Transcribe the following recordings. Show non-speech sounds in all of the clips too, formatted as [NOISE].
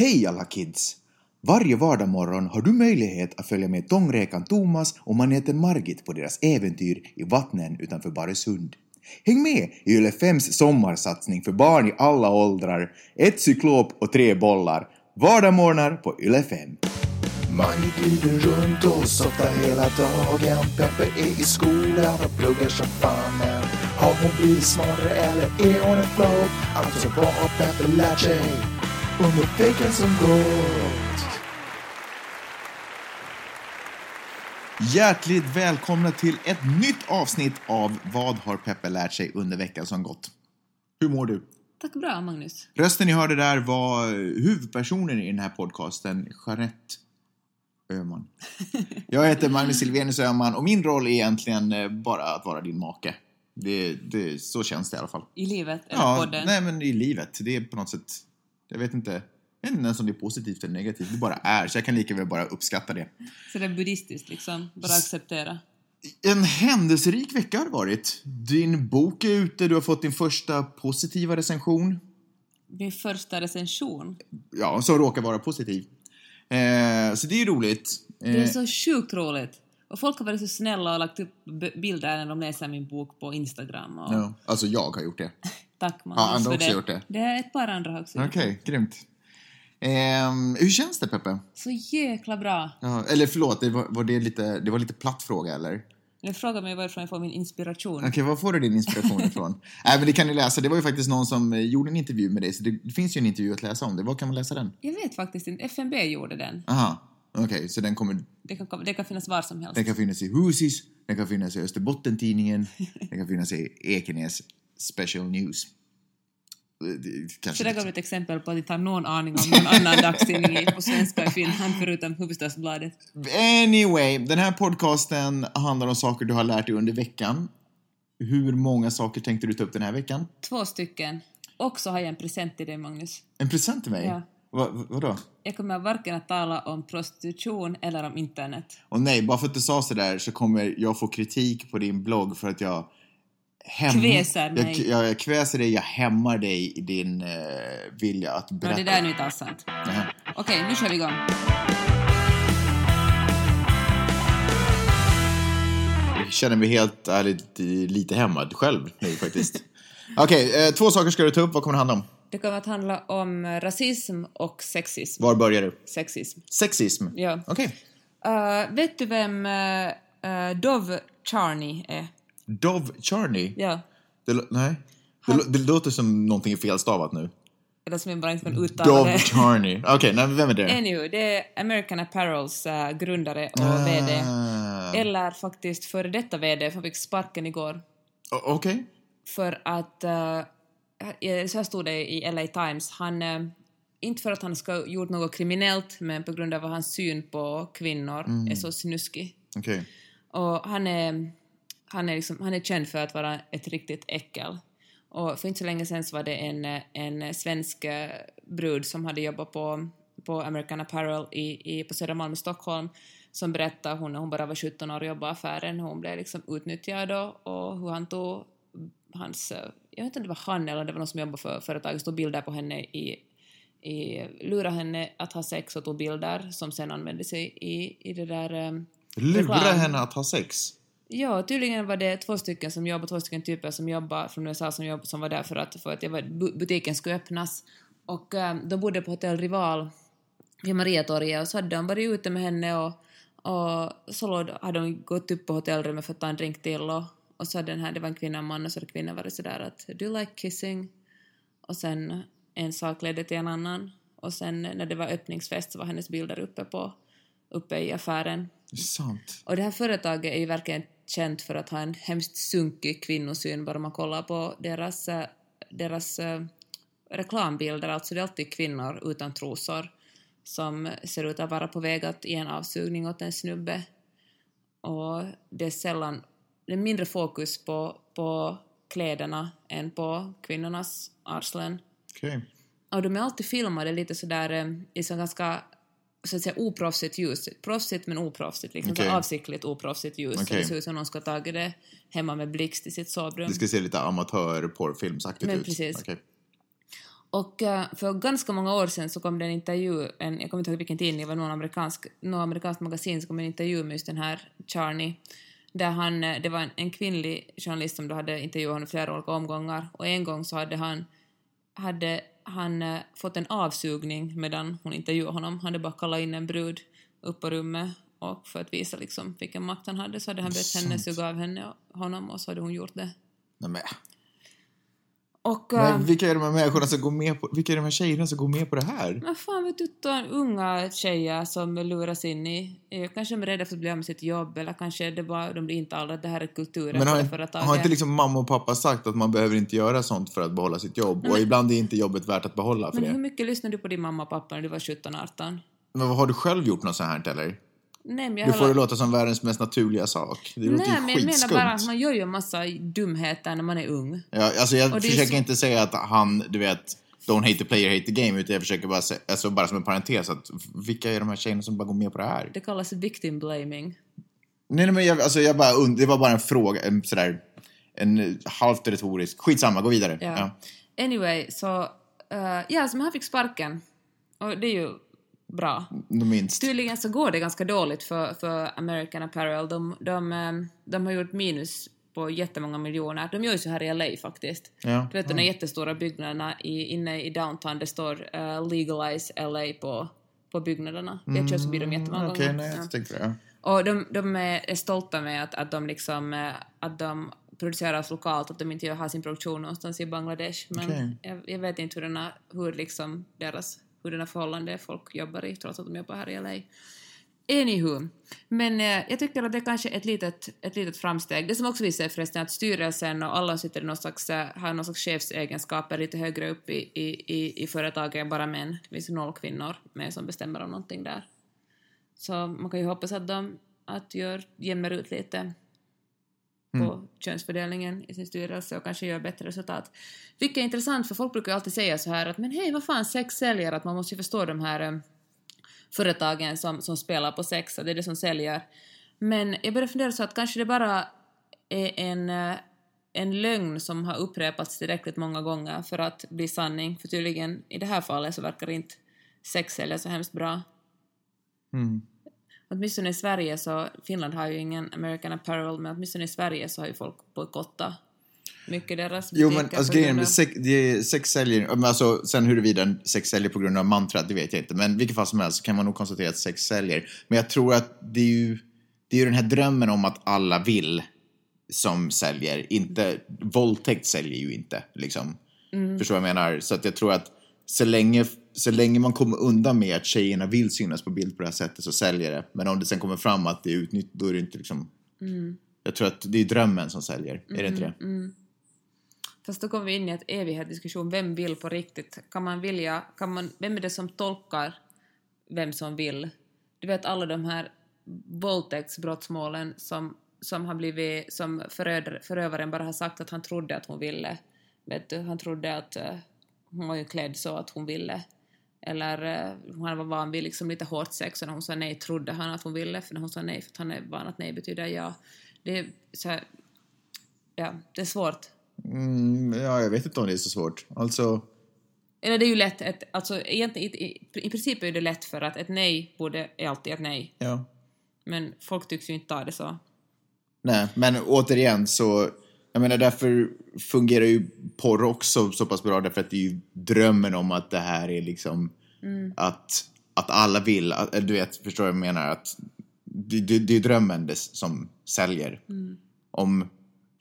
Hej alla kids! Varje vardagsmorgon har du möjlighet att följa med tångräkan Thomas och maneten Margit på deras äventyr i vattnen utanför Barösund. Häng med i Yle 5s sommarsatsning för barn i alla åldrar, ett cyklop och tre bollar. Vardagsmorgnar på Yle 5. Mange glider runt och softar hela dagen Peppe är i skolan och pluggar som fan men Har hon blivit smartare eller är hon en flow? Alltså vad har Peppe lärt sig under veckan som gått? Hjärtligt välkomna till ett nytt avsnitt av Vad har Peppe lärt sig under veckan som gått? Hur mår du? Tack bra, Magnus. Rösten ni hörde där var huvudpersonen i den här podcasten, Jeanette Öhman. [LAUGHS] Jag heter Magnus Silvenius Öhman och min roll är egentligen eh, bara att vara din make. Det, det, så känns det i alla fall. I livet, eller Ja, podden. nej men i livet. Det är på något sätt, jag vet inte, jag vet inte ens om det är positivt eller negativt. Det bara är, så jag kan lika väl bara uppskatta det. Så det är buddhistiskt liksom, bara acceptera. En händelserik vecka har det varit. Din bok är ute, du har fått din första positiva recension. Min första recension. Ja, som råkar vara positiv. Eh, så det är ju roligt. Eh, Det är så sjukt roligt. Och folk har varit så snälla och lagt upp bilder när de läser min bok på Instagram. Och ja, alltså jag har gjort det. [LAUGHS] Tack Magnus Har andra också det. gjort det? Det är ett par andra har också gjort Okej, grymt. Ehm, hur känns det Peppe? Så jäkla bra. Ja, eller förlåt, det var, var det, lite, det var lite platt fråga eller? Nu frågar mig varifrån jag får min inspiration. Okej, var får du din inspiration ifrån? [LAUGHS] Nej, men det kan ni läsa. Det var ju faktiskt någon som eh, gjorde en intervju med dig, så det, det finns ju en intervju att läsa om det. Var kan man läsa den? Jag vet faktiskt inte. FNB gjorde den. Aha, okej, så den kommer... Det kan, det kan finnas var som helst. Den kan finnas i Husis, den kan finnas i Österbotten-tidningen, [LAUGHS] den kan finnas i Ekenäs Special News. Kanske det gav ett exempel på att inte har någon aning om någon annan [LAUGHS] dagstidning på svenska i Finland förutom Hufvudstadsbladet. Anyway, den här podcasten handlar om saker du har lärt dig under veckan. Hur många saker tänkte du ta upp den här veckan? Två stycken. Och så har jag en present till dig, Magnus. En present till mig? Ja. Va, va- vadå? Jag kommer varken att tala om prostitution eller om internet. Och nej, bara för att du sa sådär så kommer jag få kritik på din blogg för att jag häm- Kväser mig. Jag, jag kväser dig, jag hämmar dig i din eh, vilja att Ja, berätta. det där är nu inte alls sant. Okej, nu kör vi igång. Jag känner mig helt ärligt lite hämmad själv nu faktiskt. Okej, eh, två saker ska du ta upp. Vad kommer det handla om? Det kommer att handla om rasism och sexism. Var börjar du? Sexism. Sexism? Ja. Okej. Uh, vet du vem uh, uh, Dove Charney är? Dove Charney? Ja. Det, nej. Det, lå- det låter som någonting är felstavat nu. Eller som jag bara inte kan uttala Dove det. Charney. Okej, [LAUGHS] nej, men vem är det? Anyway, det är American Apparels uh, grundare och VD. Ah. Eller faktiskt före detta VD, för han fick sparken igår. Okej. För att, eh, eh, så här stod det i LA Times, han, eh, inte för att han ska gjort något kriminellt, men på grund av att hans syn på kvinnor är så snuskig. Okej. Och han är, han, är liksom, han är känd för att vara ett riktigt äckel. Och för inte så länge så var det en, eh, en svensk eh, brud som hade jobbat på, på American Apparel i, i, på Södermalm i Stockholm som berättade hon, när hon bara var 17 år och jobbade i affären, hur hon blev liksom utnyttjad och hur han tog hans, eh, jag vet inte om det var han eller det var någon som jobbade för företaget, stod bilder på henne i, i lurade henne att ha sex och tog bilder som sen användes i, i, i det där eh, Lura reklam. henne att ha sex? Ja, tydligen var det två stycken som jobbade, två stycken typer som jobbar från USA som, jobb, som var där för att, för att var, butiken skulle öppnas. Och um, de bodde på hotell Rival vid Mariatorget och så hade de varit ute med henne och, och så hade de gått upp på hotellrummet för att ta en drink till och, och så den här, det var en kvinna och en man och så hade kvinnan varit sådär att do you like kissing? Och sen en sak ledde till en annan och sen när det var öppningsfest så var hennes bilder uppe på uppe i affären Det är sant. och det här företaget är ju verkligen känt för att ha en hemskt sunkig kvinnosyn bara man kollar på deras, eh, deras eh, reklambilder. Alltså det är alltid kvinnor utan trosor som ser ut att vara på väg att ge en avsugning åt en snubbe. Och det är sällan, det är mindre fokus på, på kläderna än på kvinnornas arslen. Okej. Och de är alltid filmade lite sådär eh, i så ganska så att säga oproffsigt ljus. Proffsigt men oproffsigt, liksom Okej. så avsiktligt oproffsigt ljus. Så Okej. Det ser ut som någon ska ha tagit det hemma med blixt i sitt sovrum. Det ska se lite amatör-porrfilmsaktigt ut. precis. Okej. Och eh, för ganska många år sedan så kom det en intervju, en, jag kommer inte ihåg vilken tidning, det var någon amerikansk, någon amerikanskt magasin, så kom en intervju med just den här Charney, där han, eh, det var en, en kvinnlig journalist som då hade intervjuat honom flera olika omgångar, och en gång så hade han, hade han eh, fått en avsugning medan hon intervjuade honom. Han hade bara kallat in en brud upp på rummet och för att visa liksom vilken makt han hade så hade han bett henne suga av henne och honom och så hade hon gjort det. Nej, Och... men vilka är de här människorna som går med på, vilka är de här tjejerna som går med på det här? Men fan vet du, utan unga tjejer som luras in i... Kanske de är rädda för att bli av med sitt jobb eller kanske det bara, de blir intalade att det här är kulturen Men har, för inte- har inte liksom mamma och pappa sagt att man behöver inte göra sånt för att behålla sitt jobb? Och ibland är inte jobbet värt att behålla för Men hur det. mycket lyssnade du på din mamma och pappa när du var 17-18? Men vad har du själv gjort något så här eller? Nej, men Du får det låta som världens mest naturliga sak. Det låter Nej, men jag menar bara att man gör ju en massa dumheter när man är ung. Ja, alltså jag Och försöker så- inte säga att han, du vet, don't hate the player, hate the game, utan jag försöker bara, säga, alltså bara som en parentes att vilka är de här tjejerna som bara går med på det här? Det kallas victim blaming. Nej, nej men jag, alltså jag bara, und- det var bara en fråga, en sådär, en halvt retorisk, skitsamma, gå vidare. Ja. Ja. Anyway, så... Uh, ja, så han fick sparken. Och det är ju bra. Minst. Tydligen så går det ganska dåligt för, för American Apparel. De, de, eh, de har gjort minus på jättemånga miljoner. De gör ju så här i LA faktiskt. Ja. Du vet de där jättestora byggnaderna i, inne i downtown, det står uh, “Legalize LA” på, på byggnaderna. Jag kör förbi dem jättemånga Mm, Okej, gånger. nej, Ja. jag tänkte det. Och de, de är, stolta med att, att de liksom, eh, att de produceras lokalt, att de inte har sin produktion någonstans i Bangladesh. Men Okej. jag, jag vet inte hur, denna, hur liksom deras, hur förhållanden folk jobbar i, trots att de jobbar här i LA. Anywho, men eh, jag tycker att det är kanske ett litet, ett litet framsteg. Det som också visar sig förresten är att styrelsen och alla sitter i någon slags, eh, har någon slags chefsegenskaper lite högre upp i, i, i, i företaget än bara män. Det finns noll kvinnor med som bestämmer om någonting där. Så man kan ju hoppas att de att gör, jämnar ut lite på könsfördelningen i sin styrelse och kanske gör bättre resultat. Vilket är intressant, för folk brukar ju alltid säga så här att men hej, vad fan, sex säljer, att man måste ju förstå de här eh, företagen som, som spelar på sex, att det är det som säljer. Men jag börjar fundera så att kanske det bara är en, eh, en lögn som har upprepats tillräckligt många gånger för att bli sanning, för tydligen i det här fallet så verkar inte sex sälja så hemskt bra. Mm. Åtminstone i Sverige så, Finland har ju ingen American Apparel, men åtminstone i Sverige så har ju folk bojkottat mycket deras Jo butiker men alltså grejen med sex, sex säljer, men alltså sen huruvida sex säljer på grund av mantrat, det vet jag inte. Men vilket fall som helst så kan man nog konstatera att sex säljer. Men jag tror att det är ju, det är ju den här drömmen om att alla vill som säljer. Inte, våldtäkt säljer ju inte liksom. Mm. Förstår vad jag menar? Så att jag tror att så länge, så länge man kommer undan med att tjejerna vill synas på bild på det här sättet så säljer det. Men om det sen kommer fram att det är utnyttjat, då är det inte liksom... Mm. Jag tror att det är drömmen som säljer, är det inte det? Fast då kommer vi in i ett evighetsdiskussion, vem vill på riktigt? Kan man vilja, kan man, vem är det som tolkar vem som vill? Du vet alla de här våldtäktsbrottsmålen som, som har blivit, som föröder, förövaren bara har sagt att han trodde att hon ville. Vet du, han trodde att eh, hon var ju klädd så att hon ville. Eller eh, han var van vid liksom lite hårt sex och när hon sa nej trodde han att hon ville för när hon sa nej för att han är van att nej betyder ja. Det är så här, ja, det är svårt. Mm, ja, jag vet inte om det är så svårt. Alltså, Eller det är ju lätt, ett, alltså egentligen, i, i, i princip är det lätt för att ett nej borde, är alltid ett nej. ja. Men folk tycks ju inte ta det så. Nej, men återigen så, jag menar därför fungerar ju porr också så pass bra därför att det är ju drömmen om att det här är liksom att, att alla vill, att, eller du vet, förstår vad jag menar? Att det, det, det är drömmen det, som säljer. Om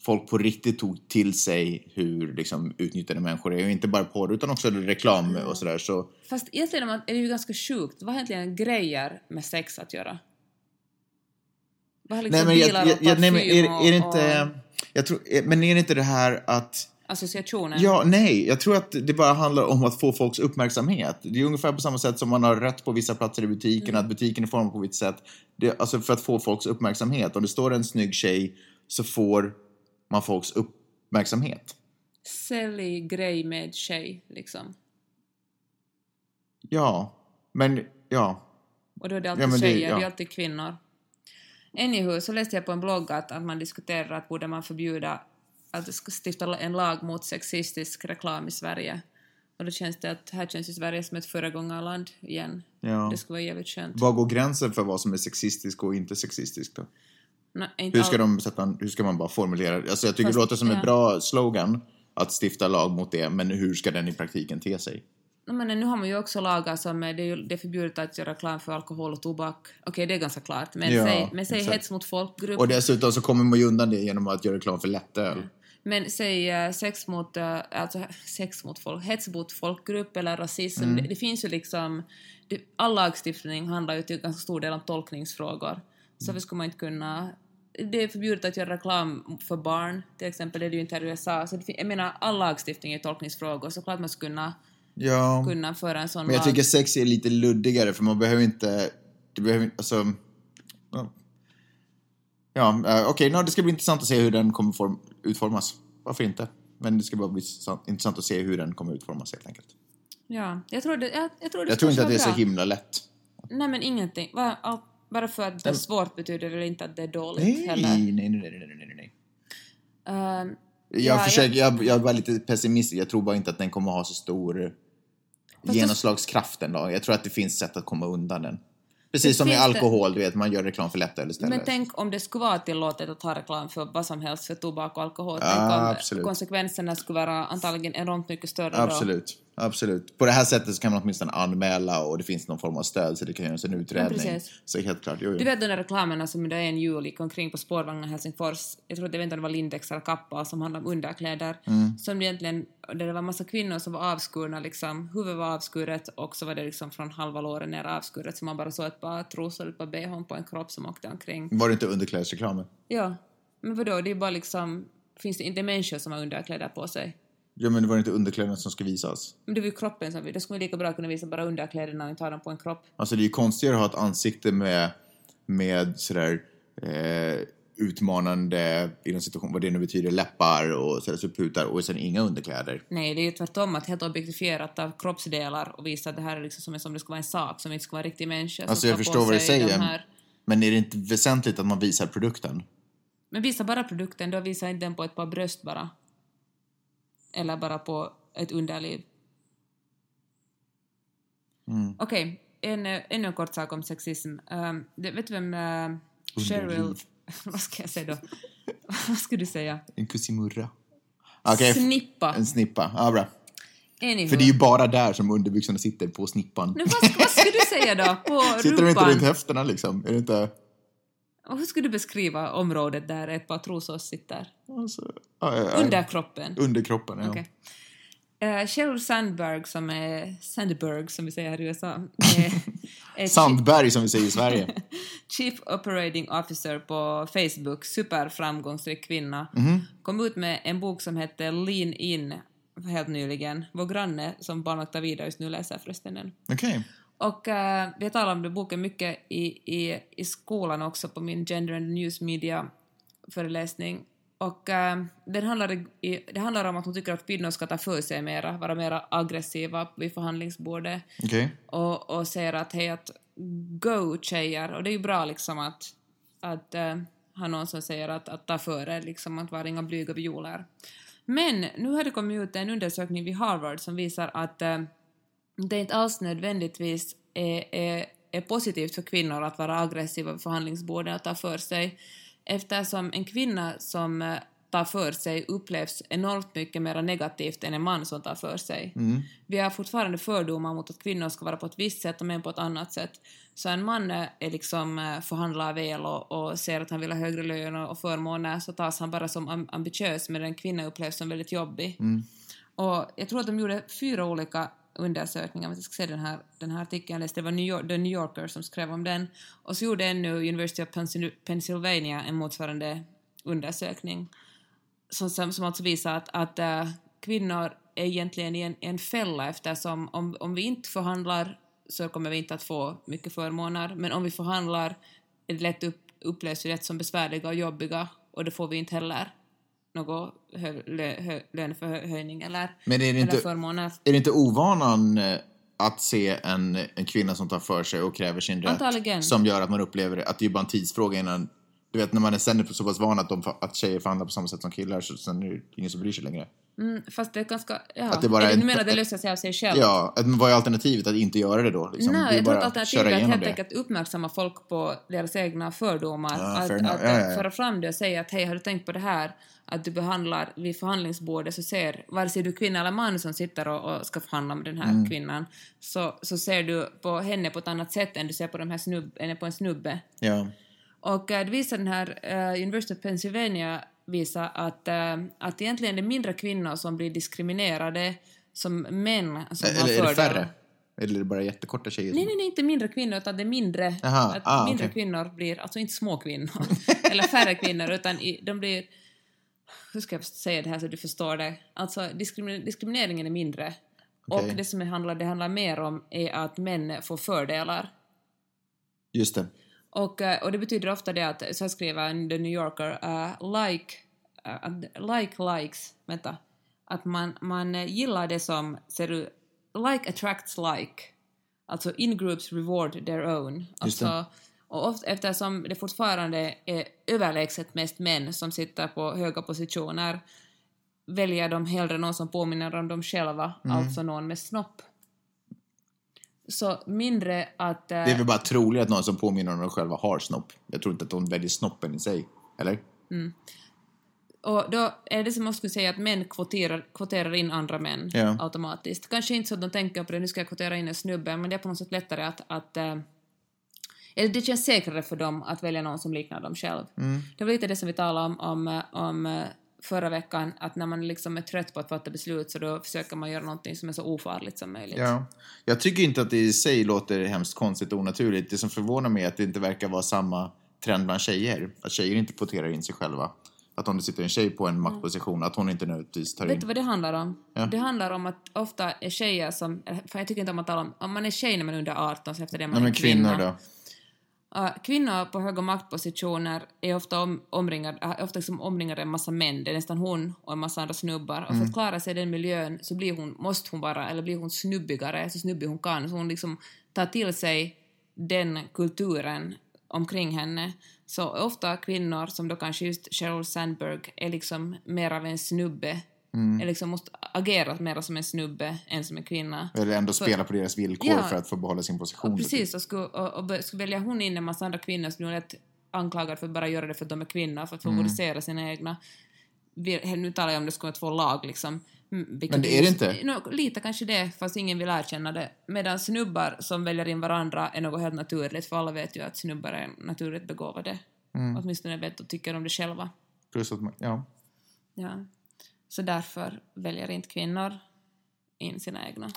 folk på riktigt tog till sig hur liksom, utnyttjade människor är, och inte bara porr utan också reklam och sådär så Fast egentligen är det ju ganska sjukt. Vad har egentligen grejer med sex att göra? Vad har liksom Nej men, bilar jag, och jag, nej, men parfym är, är det inte... och Jag tror, men är det inte det här att... associationen? Ja, nej. Jag tror att det bara handlar om att få folks uppmärksamhet. Det är ungefär på samma sätt som man har rätt på vissa platser i butiken, Mm. att butiken är formad på ett visst sätt. Det, alltså för att få folks uppmärksamhet. Om det står en snygg tjej så får man folks uppmärksamhet. Sälj grej med tjej, liksom. Ja, men ja. Och då är det alltid Ja, det- tjejer, det, ja. är alltid kvinnor. Anywho, så läste jag på en blogg att, att man diskuterar att borde man förbjuda att stifta en lag mot sexistisk reklam i Sverige. Och då känns det att här känns ju Sverige som ett föregångarland igen. Ja. Det skulle vara jävligt skönt. Var går gränsen för vad som är sexistiskt och inte sexistiskt då? Nå, inte Hur ska, all- de sätta, hur ska man bara formulera det? Alltså jag tycker Fast- det låter som en ja. bra slogan att stifta lag mot det, men hur ska den i praktiken te sig? Men nu har man ju också lagar som är, det är, ju, det är förbjudet att göra reklam för alkohol och tobak. Okej, det är ganska klart. Men Ja, säg, men säg exakt. hets mot folkgrupp. Och dessutom så kommer man ju undan det genom att göra reklam för lättöl. Men säg eh, sex mot, eh, alltså [LAUGHS] sex mot folk, hets mot folkgrupp eller rasism. Mm. Det, det finns ju liksom, det, all lagstiftning handlar ju till ganska stor del om tolkningsfrågor. Så varför skulle man inte kunna, det är förbjudet att göra reklam för barn, till exempel, det är det ju inte här i USA. Så det, jag menar, all lagstiftning är tolkningsfrågor, så klart man skulle kunna, Ja, kunna föra en sån men jag lag. tycker sex är lite luddigare för man behöver inte... Det behöver inte, alltså... Ja, ja eh, okej, nå, det ska bli intressant att se hur den kommer form, utformas. Varför inte? Men det ska bara bli sant- intressant att se hur den kommer utformas helt enkelt. Ja, jag tror det, jag, jag tror det Jag tror inte att det är så bra. himla lätt. Nej men ingenting. Bara, bara för att det är svårt betyder det inte att det är dåligt Nej, heller. nej, nej, nej, nej, nej, nej. Ehm, Jag, Ja, försöker, jag... Jag, var lite pessimistisk. Jag tror bara inte att den kommer ha så stor det- genomslagskraft ändå. Jag tror att det finns sätt att komma undan den. Precis Det som med alkohol, du vet, man gör reklam för lättöl istället. Men tänk om det skulle vara tillåtet att ha reklam för vad som helst för tobak och alkohol. Ja, tänk om absolut. konsekvenserna skulle vara antagligen enormt mycket större då. Absolut, absolut. På det här sättet så kan man åtminstone anmäla och det finns någon form av stöd så det kan göras en utredning. precis. så helt klart, jo, jo. Du vet de där reklamerna som under en jul gick omkring på spårvagnen i Helsingfors, jag tror att det, jag vet inte om det var Lindex eller Kappa som handlade om underkläder, Mm. som egentligen, där det var massa kvinnor som var avskurna liksom, huvudet var avskuret och så var det liksom från halva låret ner avskuret så man bara såg ett par trosor, ett par bhn på en kropp som åkte omkring. Var det inte underklädesreklamen? Ja, men vadå, det är bara liksom, finns det inte människor som har underkläder på sig? Ja, men det var inte underkläderna som ska visas. Men det var ju kroppen som vi, då skulle man lika bra kunna visa bara underkläderna och inte ha dem på en kropp. Alltså det är ju konstigare att ha ett ansikte med, med sådär eh, utmanande, inom situation, vad det nu betyder, läppar och sådär, så putar och sen inga underkläder. Nej, det är ju tvärtom att helt objektifierat av kroppsdelar och visa att det här är liksom som, som det ska vara en sak, som inte ska vara en riktig människa. Alltså jag förstår vad du säger. Här. Men är det inte väsentligt att man visar produkten? Men visa bara produkten, då visa inte den på ett par bröst bara. Eller bara på ett underliv. Mm. Okej, en, eh, ännu en kort sak om sexism. Um, det, vet du vem uh, Cheryl... [LAUGHS] Vad ska jag säga då? [LAUGHS] vad ska du säga? En kussimurra. Okej, Snippa. en snippa. Ja, bra. Anywho. För det är ju bara där som underbyxorna sitter, på snippan. Nu, vad, vad skulle du säga då? På [LAUGHS] Sitter de inte rumpan? runt höfterna liksom? Är det inte... Och hur skulle du beskriva området där ett par trosor sitter? Alltså, ja, ja. Under kroppen? Underkroppen, ja. Okej. Eh, Sheryl Sandberg, som är Sandberg som vi säger här i USA, [LAUGHS] är, är Sandberg som vi säger i Sverige. [LAUGHS] Chief Operating Officer på Facebook, superframgångsrik kvinna, Mhm. kom ut med en bok som heter Lean In helt nyligen. Vår granne som barnvaktar vidare just nu läser förresten den. Okej. Och eh, vi har talat om den boken mycket i, i, i skolan också på min Gender and News Media föreläsning. Och eh, den handlar, i, det handlar om att hon tycker att kvinnor ska ta för sig mera, vara mera aggressiva vid förhandlingsbordet Okej. och, och säger att hej att go tjejer och det är ju bra liksom att, att uh, ha någon som säger att, att ta före liksom att vara inga blyga violer. Men nu har det kommit ut en undersökning vid Harvard som visar att eh, det inte alls nödvändigtvis är, är, är positivt för kvinnor att vara aggressiva vid förhandlingsbordet och ta för sig eftersom en kvinna som eh, tar för sig upplevs enormt mycket mer negativt än en man som tar för sig. Vi har fortfarande fördomar mot att kvinnor ska vara på ett visst sätt och män på ett annat sätt. Så en man eh, är liksom eh, förhandlar väl och, och ser att han vill ha högre lön och, förmåner så tas han bara som am- ambitiös medan en kvinna upplevs som väldigt jobbig. Och jag tror att de gjorde fyra olika undersökningar, om jag ska se den här, den här artikeln. Jag läste, det var New York, The New Yorker som skrev om den. Och så gjorde ännu University of Pennsylvania en motsvarande undersökning. Som, som, som alltså visar att, att äh, kvinnor är egentligen i en, en fälla eftersom om, om vi inte förhandlar så kommer vi inte att få mycket förmåner, men om vi förhandlar är det lätt upp, upplevs vi rätt som besvärliga och jobbiga och det får vi inte heller någon hö, lö, hö, löneförhöjning eller, Men är det inte, förmåner. är det inte ovanan eh, att se en, en kvinna som tar för sig och kräver sin rätt Antagligen. som gör att man upplever att det är bara en tidsfråga innan du vet när man är sen så pass van att, de, att tjejer förhandlar på samma sätt som killar så sen är det ingen som bryr sig längre. Mm, fast det är ganska... Ja. Att det bara är du en- menar att det löser sig av sig själv? Ja, att, vad är alternativet att inte göra det då? Liksom? Nej, jag tror att alternativet är att helt enkelt uppmärksamma folk på deras egna fördomar. Ja, att enough. att Ja, föra fram det och säga att hej, har du tänkt på det här? Att du behandlar vid förhandlingsbordet så ser, vare sig du är kvinna eller man som sitter och, och ska förhandla med den här Mm. kvinnan, så, så ser du på henne på ett annat sätt än du ser på, de här snubb, på en snubbe. Ja. Och eh, det visar den här eh, University of Pennsylvania visar att, eh, att egentligen det är mindre kvinnor som blir diskriminerade som män som har Eller är det fördelar. färre? Eller är det bara jättekorta tjejer? Nej, nej, nej, inte mindre kvinnor, utan det är mindre. Jaha, att ah, mindre okej. kvinnor blir, alltså inte små kvinnor, [LAUGHS] eller färre kvinnor, utan i, de blir... Hur ska jag säga det här så du förstår det? Alltså diskrimin- diskrimineringen är mindre. Okej. Och det som det handlar, det handlar mer om är att män får fördelar. Just det. Och, eh, och det betyder ofta det att, så här skriver The New Yorker, uh, like, uh, like likes, vänta, att man, man gillar det som ser ut, like attracts like, alltså in groups reward their own. Alltså, och ofta, eftersom det fortfarande är överlägset mest män som sitter på höga positioner väljer de hellre någon som påminner om dem själva, Mm. alltså någon med snopp. Så mindre att... eh, Det är väl bara troligt att någon som påminner om dem själva har snopp. Jag tror inte att de väljer snoppen i sig. Eller? Och då är det som man skulle säga att män kvoterar, kvoterar in andra män Ja. automatiskt. Kanske inte så att de tänker på det, nu ska jag kvotera in en snubbe, men det är på något sätt lättare att... att eh, eller det känns säkrare för dem att välja någon som liknar dem själv. Mm. Det var lite det som vi talade om, om, om eh, förra veckan, att när man liksom är trött på att fatta beslut så då försöker man göra någonting som är så ofarligt som möjligt. Ja. Jag tycker inte att det i sig låter hemskt konstigt och onaturligt. Det som förvånar mig är att det inte verkar vara samma trend bland tjejer. Att tjejer inte kvoterar in sig själva. Att om det sitter en tjej på en maktposition, att hon inte nödvändigtvis tar Vet du in... vad det handlar om? Ja. Det handlar om att ofta är tjejer som, för jag tycker inte om att tala om, om man är tjej när man är under 18 så efter det man Nej, är men kvinnor då? Kvinnor på höga maktpositioner är ofta om, omringade, är ofta liksom omringade av en massa män. Det är nästan hon och en massa andra snubbar. Och för att klara sig i den miljön så blir hon, måste hon vara, eller blir hon snubbigare, så snubbig hon kan. Så hon liksom tar till sig den kulturen omkring henne. Så ofta kvinnor som då kanske just Sheryl Sandberg är liksom mer av en snubbe. Är liksom måste agera mer som en snubbe än som en kvinna. Eller ändå För- spela på deras villkor Ja. för att få behålla sin position. Precis, och skulle, och, och skulle välja hon in en massa andra kvinnor som nu är lätt anklagade för att bara göra det för att de är kvinnor, för att Mm. favorisera sina egna. Nu talar jag om det skulle vara två lag liksom. Mm, vilket Men det är det inte. No, lite kanske det, fast ingen vill erkänna det. Medan snubbar som väljer in varandra är något helt naturligt, för alla vet ju att snubbar är naturligt begåvade. Mm. Åtminstone vet och tycker om det själva. Plus att man, ja. Ja. Så därför väljer inte kvinnor in sina egna.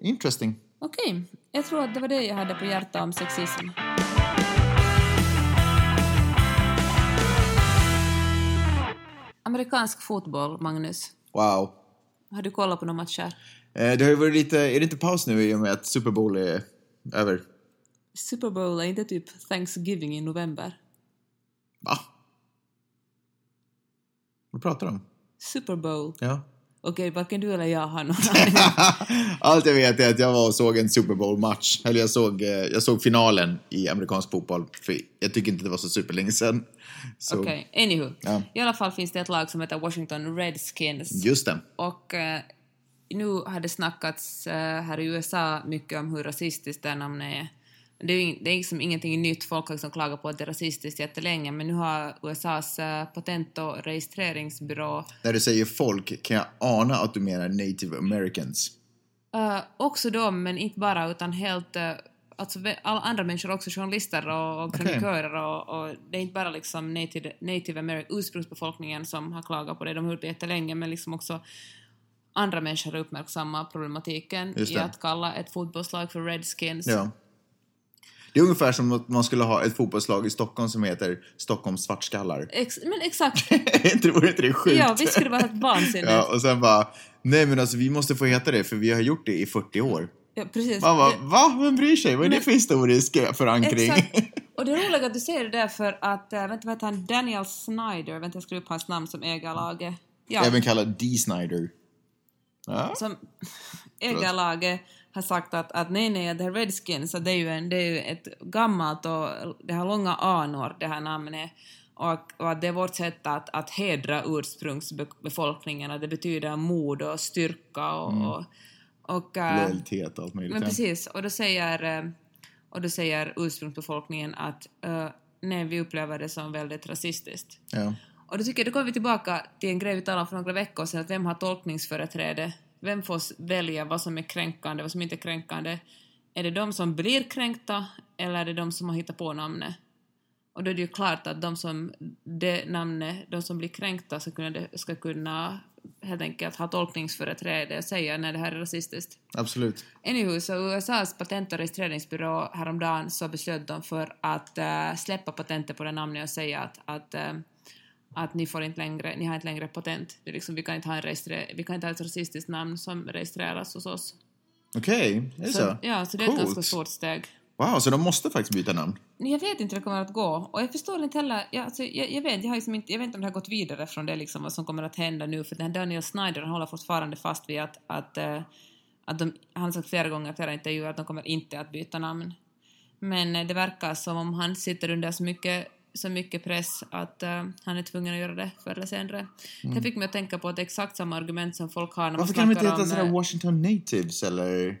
Interesting. Okej, jag tror att det var det jag hade på hjärtat om sexism. Amerikansk fotboll, Magnus. Wow. Har du kollat på några matcher? Eh, det har ju varit lite, är det inte paus nu i och med att Super Bowl är över? Super Bowl är inte typ Thanksgiving i november? Va? Vad pratar du om? Super Bowl. Ja. Okej, varken du eller jag har någon. [LAUGHS] Allt jag vet är att jag var och såg en Super Bowl-match. Eller jag såg, eh, jag såg finalen i amerikansk fotboll. För jag tycker inte det var så superlänge sedan. Okej, anywho. Ja. I alla fall finns det ett lag som heter Washington Redskins. Just det. Och eh, nu har det snackats eh, här i USA mycket om hur rasistiskt det namnet är. Det är, det är liksom ingenting nytt, folk har liksom klagat på att det är rasistiskt jättelänge, men nu har USAs eh, patent och registreringsbyrå När du säger folk kan jag ana att du menar native americans. eh, också de, men inte bara, utan helt eh, Alltså alla andra människor, också journalister och, och kronikörer och, och det är inte bara liksom native, native American, ursprungsbefolkningen som har klagat på det, de har gjort det jättelänge, men liksom också andra människor har uppmärksammat problematiken i att kalla ett fotbollslag för Redskins. Ja. Det är ungefär som att man skulle ha ett fotbollslag i Stockholm som heter Stockholms svartskallar. Ex men exakt, [LAUGHS] Inte- Vore inte det sjukt? ja visst skulle det vara helt vansinnigt. [LAUGHS] Ja, och sen bara, nej men alltså vi måste få heta det för vi har gjort det i 40 år. Ja, precis. Man bara, Det- va? Vem bryr sig? Vad är det Men- för historisk eh, förankring? Exakt. [LAUGHS] Och det är roligt att du säger det där för att, äh, vänta vad heter han, Daniel Snyder, vänta jag skriver upp hans namn som äger laget. Ja, Även kallad D. Snyder. Ja. som äger laget har sagt att, att nej, nej, det här Redskins, så det är ju, en, det är ju ett gammalt och det har långa anor, det här namnet. och, och att det är vårt sätt att, att hedra ursprungsbefolkningen, att det betyder mod och styrka och... Mm. och, och äh, Lojalitet och allt möjligt. men precis, och då säger, eh, och då säger ursprungsbefolkningen att eh, nej, vi upplever det som väldigt rasistiskt. Ja. Och då tycker jag, då kommer vi tillbaka till en grej vi talade om för några veckor sedan, att vem har tolkningsföreträde? Vem får välja vad som är kränkande, vad som inte är kränkande? Är det de som blir kränkta eller är det de som har hittat på namnet? Och då är det ju klart att de som, det namnet, de som blir kränkta ska kunna, ska kunna helt enkelt ha tolkningsföreträde och säga när det här är rasistiskt. Absolut. Anywho, så USAs patent och registreringsbyrå häromdagen så beslöt de för att eh, släppa patentet på det namnet och säga att, att, eh, att ni, får inte längre, ni har inte längre patent. Det är liksom, vi, kan inte ha en registre- vi kan inte ha ett rasistiskt namn som registreras hos oss. Okej, är det så? Ja, så det är ett ganska stort steg. Wow, så de måste faktiskt byta namn? Jag vet inte hur det kommer att gå. Och jag förstår inte heller... Jag, alltså, jag, jag, vet, jag, har liksom inte, jag vet inte om det har gått vidare från det, liksom, vad som kommer att hända nu. För den här Daniel Snyder han håller fortfarande fast vid att, att, eh, att de, han har sagt flera gånger i flera intervjuer att de kommer inte att byta namn. Men eh, det verkar som om han sitter under så mycket, så mycket press att eh, han är tvungen att göra det förr eller senare. Det fick mig att tänka på att det är exakt samma argument som folk har när man Mm. Varför kan de inte snackar heta om... sådär eh, Washington Natives eller?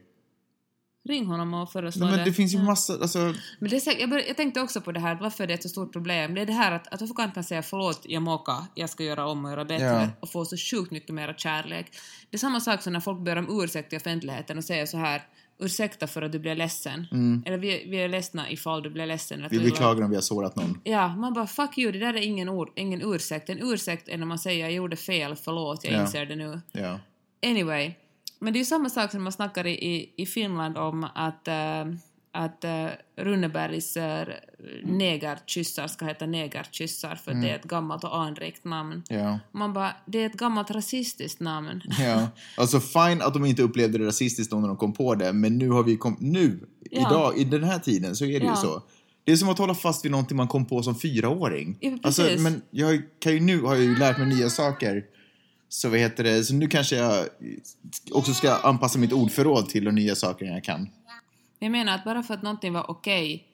ring honom och föreslå Nej, men det finns ju massa, alltså... Men det är säkert, jag, bör, jag tänkte också på det här, varför det är ett så stort problem. Det är det här att, att varför kan inte säga förlåt, jag mockar, jag ska göra om och göra bättre Ja. och få så sjukt mycket mer kärlek. Det är samma sak som när folk ber om ursäkt i offentligheten och säger så här ursäkta för att du blev ledsen. Eller vi, vi är ledsna ifall du blev ledsen. Vi beklagar om vi har sårat någon. Ja, man bara fuck you, det där är ingen, ord, ingen ursäkt. En ursäkt är när man säger jag gjorde fel, förlåt, jag Ja. inser det nu. Ja. Anyway, men det är ju samma sak som man snackar i, i, i Finland om att, äh, att äh, Runebergs äh, negerkyssar ska heta negerkyssar för det är ett gammalt och anrikt namn. Ja. Man bara, det är ett gammalt rasistiskt namn. Ja. Alltså fine att de inte upplevde det rasistiskt när de kom på det, men nu har vi kom nu, Ja. idag, i den här tiden, så är det Ja. ju så. Det är som att hålla fast vid någonting man kom på som fyraåring. Ja, alltså, men jag kan ju nu, har jag ju lärt mig nya saker. Så vad heter det, så nu kanske jag också ska anpassa mitt ordförråd till de nya sakerna jag kan. Jag menar att bara för att någonting var okej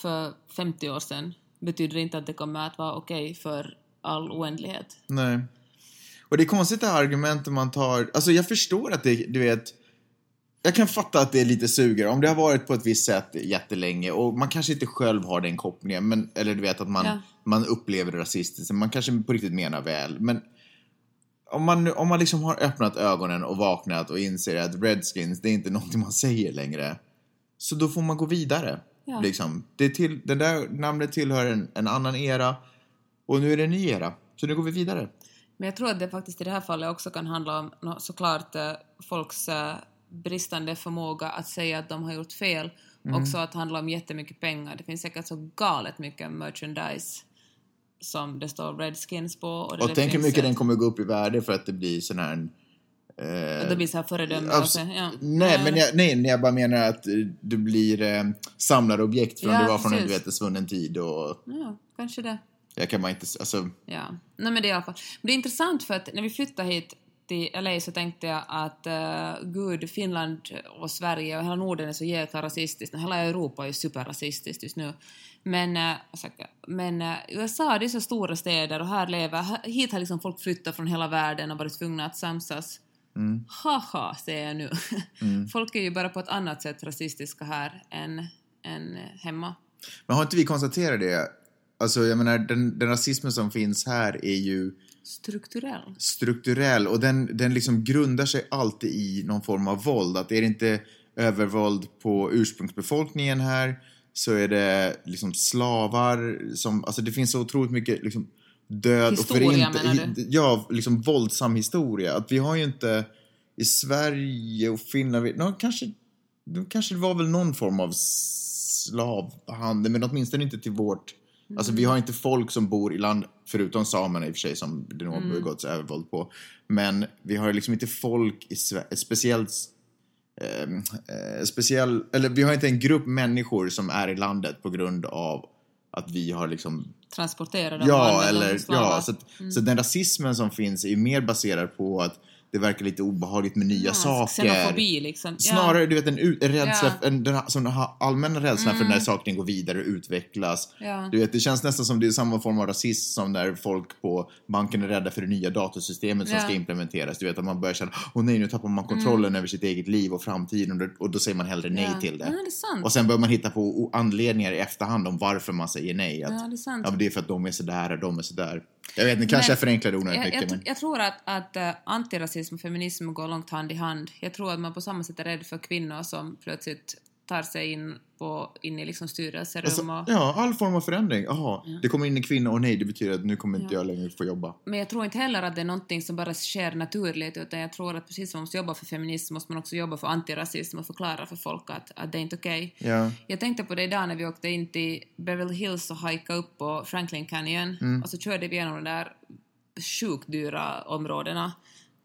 för 50 år sedan betyder det inte att det kommer att vara okej för all oändlighet. Nej. Och det är konstigt det här argumentet man tar, alltså jag förstår att det, du vet, jag kan fatta att det är lite suger om det har varit på ett visst sätt jättelänge och man kanske inte själv har den kopplingen, men, eller du vet att man, Ja. man upplever det rasistiskt, man kanske på riktigt menar väl, men om man, om man liksom har öppnat ögonen och vaknat och inser att Redskins, det är inte någonting man säger längre, så då får man gå vidare. Ja. Liksom. Det till, det där namnet tillhör en, en annan era och nu är det en ny era, så nu går vi vidare. Men jag tror att det faktiskt i det här fallet också kan handla om såklart eh, folks eh, bristande förmåga att säga att de har gjort fel. Mm. Också att handla om jättemycket pengar. Det finns säkert så galet mycket merchandise som det står Redskins på. Och, Och tänk hur mycket ett- den kommer gå upp i värde för att det blir sån här... Eh, Det blir så här föredöme. abs- och så, ja. nej, men jag, nej, jag bara menar att eh, du blir eh, samlarobjekt från Ja, du var från en du vet, en svunnen tid och Ja, kanske det. jag kan bara inte... Alltså, Ja, nej men det är i alla fall. Men det är intressant för att när vi flyttade hit till LA så tänkte jag att uh, gud, Finland och Sverige och hela Norden är så jäkla rasistiskt. Hela Europa är superrasistiskt just nu. Men, uh, men uh, USA, det är så stora städer och här lever, hit har liksom folk flyttat från hela världen och varit tvungna att samsas. Mm, Haha, säger jag nu. [LAUGHS] mm. folk är ju bara på ett annat sätt rasistiska här än, än hemma. Men har inte vi konstaterat det? Alltså, jag menar, den, den rasismen som finns här är ju Strukturell. strukturell och den, den liksom grundar sig alltid i någon form av våld. Att är det inte övervåld på ursprungsbefolkningen här så är det liksom slavar som, alltså det finns så otroligt mycket liksom död Historia, och förint- menar du? Ja, liksom våldsam historia. Att vi har ju inte i Sverige och Finland, nå, kanske, kanske det var väl någon form av slavhandel, men åtminstone inte till vårt Alltså vi har inte folk som bor i land, förutom samerna i och för sig som det nog har Mm. begåtts övervåld på. Men vi har liksom inte folk i Sverige, speciellt ehm, eh, speciell, eller vi har inte en grupp människor som är i landet på grund av att vi har liksom Transporterade och Ja, eller ja, så, att, så den rasismen som finns är mer baserad på att det verkar lite obehagligt med nya Ja, saker. Xenofobi liksom. Ja. Snarare, du vet, en, rädsla, Ja. en, den som den allmänna rädslan för när saker går vidare och utvecklas. Ja. Du vet, det känns nästan som det är samma form av rasism som när folk på banken är rädda för det nya datorsystemet som. Mm. ska implementeras. Du vet, att man börjar känna, åh nej, nu tappar man kontrollen över sitt eget liv och framtiden och då, och då säger man hellre nej till det. Det. Och sen börjar man hitta på anledningar i efterhand om varför man säger nej. Att, Ja, det är sant. Ja, det är för att de är sådär och de är sådär. Jag vet inte, kanske Men- förenklar det onödigt mycket. jag, men... jag tror att, att äh, antirasism och feminism går långt hand i hand. Jag tror att man på samma sätt är rädd för kvinnor som plötsligt tar sig in, på, in i liksom styrelserum Alltså, och... ja, all form av förändring. Jaha, det kommer in en kvinna och nej, det betyder att nu kommer inte jag längre få jobba. Men jag tror inte heller att det är någonting som bara sker naturligt, utan jag tror att precis som man måste jobba för feminism måste man också jobba för antirasism och förklara för folk att, att det är inte okej. Ja. Jag tänkte på det idag när vi åkte in till Beverly Hills och hajkade upp på Franklin Canyon Mm. och så körde vi igenom de där sjukt dyra områdena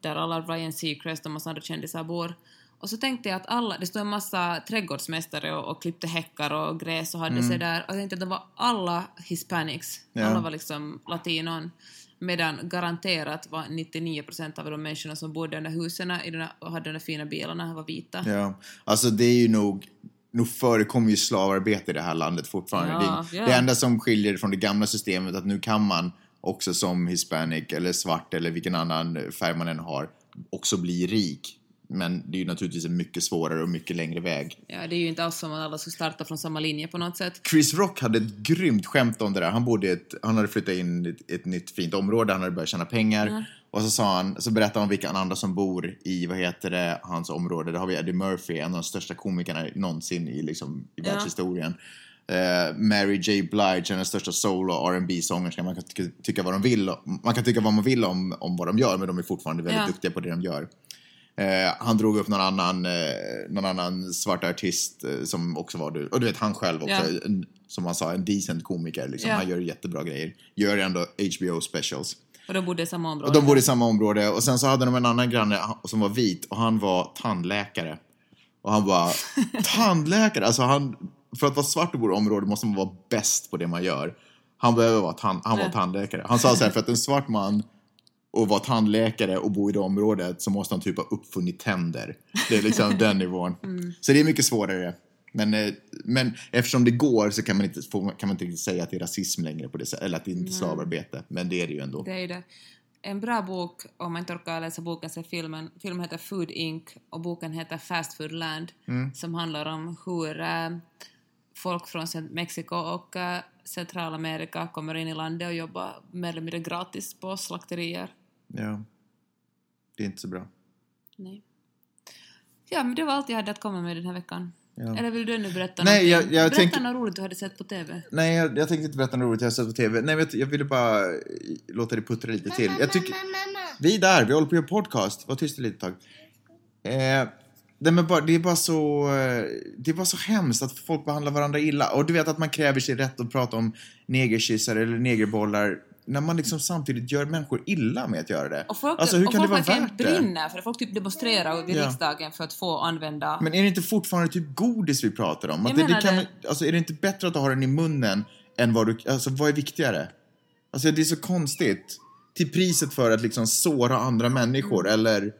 där alla Ryan Seacrest och massa andra kändisar bor. Och så tänkte jag att alla, det stod en massa trädgårdsmästare och, och klippte häckar och gräs och hade sig där. Och jag tänkte att de var alla hispanics. Mm. Ja. Alla var liksom latinon. Medan garanterat var 99% av de människorna som bodde i de där husen och hade de där fina bilarna var vita. Ja, alltså det är ju nog... Nog förekommer ju slavarbete i det här landet fortfarande. Ja, det, ja. det enda som skiljer från det gamla systemet att nu kan man också som hispanic eller svart eller vilken annan färg man än har också bli rik. Men det är ju naturligtvis en mycket svårare och mycket längre väg. Ja, det är ju inte alls som att alla ska starta från samma linje på något sätt. Chris Rock hade ett grymt skämt om det där. Han, bodde ett, han hade flyttat in i ett, ett nytt fint område, han hade börjat tjäna pengar. Och så, sa han, så berättade han vilka andra som bor i, vad heter det, hans område. Där har vi Eddie Murphy, en av de största komikerna någonsin i, liksom, i Ja. världshistorien. Eh, Mary J. Blige, den största soul och rb sångerskan Man kan tycka, tycka vad de vill, man kan tycka vad man vill om, om vad de gör, men de är fortfarande väldigt Ja. duktiga på det de gör. Eh, han drog upp någon annan, eh, någon annan svart artist eh, som också var du. Och du vet han själv också, Ja. en, som han sa, en decent komiker. Liksom. Ja. Han gör jättebra grejer. Gör ändå HBO specials. Och de bodde i samma område. Och de bodde i samma område. Och sen så hade de en annan granne som var vit och han var tandläkare. Och han var [LAUGHS] tandläkare, alltså han, för att vara svart och bo i området måste man vara bäst på det man gör. Han behöver vara tan- han var tandläkare. Han sa så här, för att en svart man och vara tandläkare och bo i det området så måste han typ ha uppfunnit tänder. Det är liksom [LAUGHS] den nivån. Så det är mycket svårare. Men, eh, men eftersom det går så kan man, inte, kan man inte riktigt säga att det är rasism längre på det sättet, eller att det inte är slavarbete. Men det är det ju ändå. Det är det. En bra bok, om man inte orkar läsa boken, är filmen. Filmen heter Food Inc. och boken heter Fast Food Land, som handlar om hur eh, folk från Mexiko och eh, Centralamerika kommer in i landet och jobbar mer eller mindre gratis på slakterier. Ja. Det är inte så bra. Nej. Ja, men det var allt jag hade att komma med den här veckan. Ja. Eller vill du nu berätta Nej, jag- jag Berätta tänker- något roligt du hade sett på TV. Nej, jag, jag tänkte inte berätta något roligt jag sett på TV. Nej, men jag, jag ville bara eh, låta det puttra lite till. Jag tycker... Vi är där, vi håller på att göra podcast. Var tyst lite tag. Eh, nej, men bara, det, är bara så, eh, det är bara så hemskt att folk behandlar varandra illa. Och du vet att man kräver sig rätt att prata om negerkyssar eller negerbollar när man liksom samtidigt gör människor illa med att göra det. Och folk, alltså hur kan det vara värt det? brinner för det. Folk typ demonstrerar vid Ja. riksdagen för att få använda... Men är det inte fortfarande typ godis vi pratar om? Att det, det kan, det. Alltså är det inte bättre att ha den i munnen än vad du... Alltså vad är viktigare? Alltså det är så konstigt. Till priset för att liksom såra andra människor Mm. eller...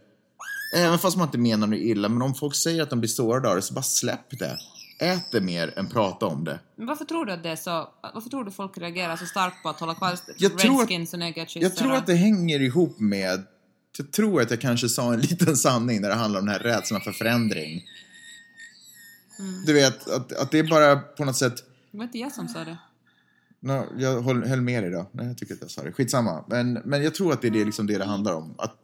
Även fast man inte menar något illa, men om folk säger att de blir sårade av det så bara släpp det. Ät det mer än prata om det. Men varför tror du att det är så... Varför tror du folk reagerar så starkt på att hålla kvar Jag tror att- och negerkyssar? Jag tror att det hänger ihop med... Jag tror att jag kanske sa en [LAUGHS] liten sanning när det handlar om den här rädslan för förändring. Mm. Du vet, att, att det är bara på något sätt... Det var inte jag som sa det. No, jag höll, höll med dig då. Nej, jag tycker att jag sa det. Skitsamma. Men, men jag tror att det är det, liksom det det handlar om. Att,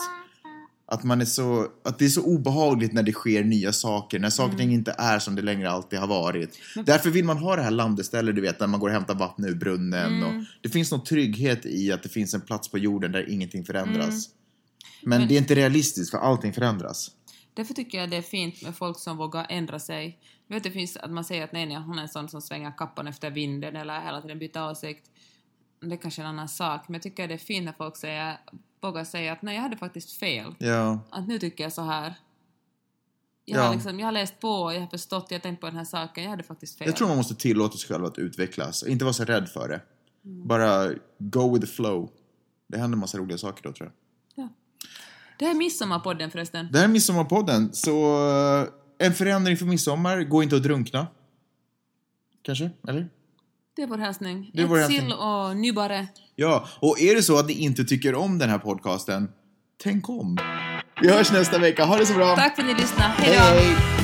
att, man är så, att det är så obehagligt när det sker nya saker. När saker ting inte är som det längre alltid har varit. Därför vill man ha det här landestället, du vet, där man går och hämtar vatten ur brunnen. Och det finns någon trygghet i att det finns en plats på jorden där ingenting förändras. Men, det är inte realistiskt, för allting förändras. Därför tycker jag det är fint med folk som vågar ändra sig. Jag vet det finns att man säger att nej, nej, hon är en sån som svänger kappan efter vinden eller hela tiden byter åsikt. Det är kanske en annan sak, men jag tycker det är fint när folk säger, vågar säga att nej, jag hade faktiskt fel. Ja, Att nu tycker jag så här. Jag, Ja. har liksom, jag har läst på, jag har förstått, jag har tänkt på den här saken, jag hade faktiskt fel. jag tror man måste tillåta sig själv att utvecklas. och Inte vara så rädd för det. Mm. Bara go with the flow. Det händer massa roliga saker då, tror jag. Ja. Det här är midsommarpodden förresten. Det här är Midsommarpodden, så eh, en förändring för midsommar, gå inte att drunkna. Kanske, eller? Det är vår hälsning. Det är vår hälsning. sill och nybare. Ja, och är det så att ni inte tycker om den här podcasten, tänk om. Vi hörs nästa vecka, ha det så bra! Tack för att ni lyssnade. Hej, då! hej!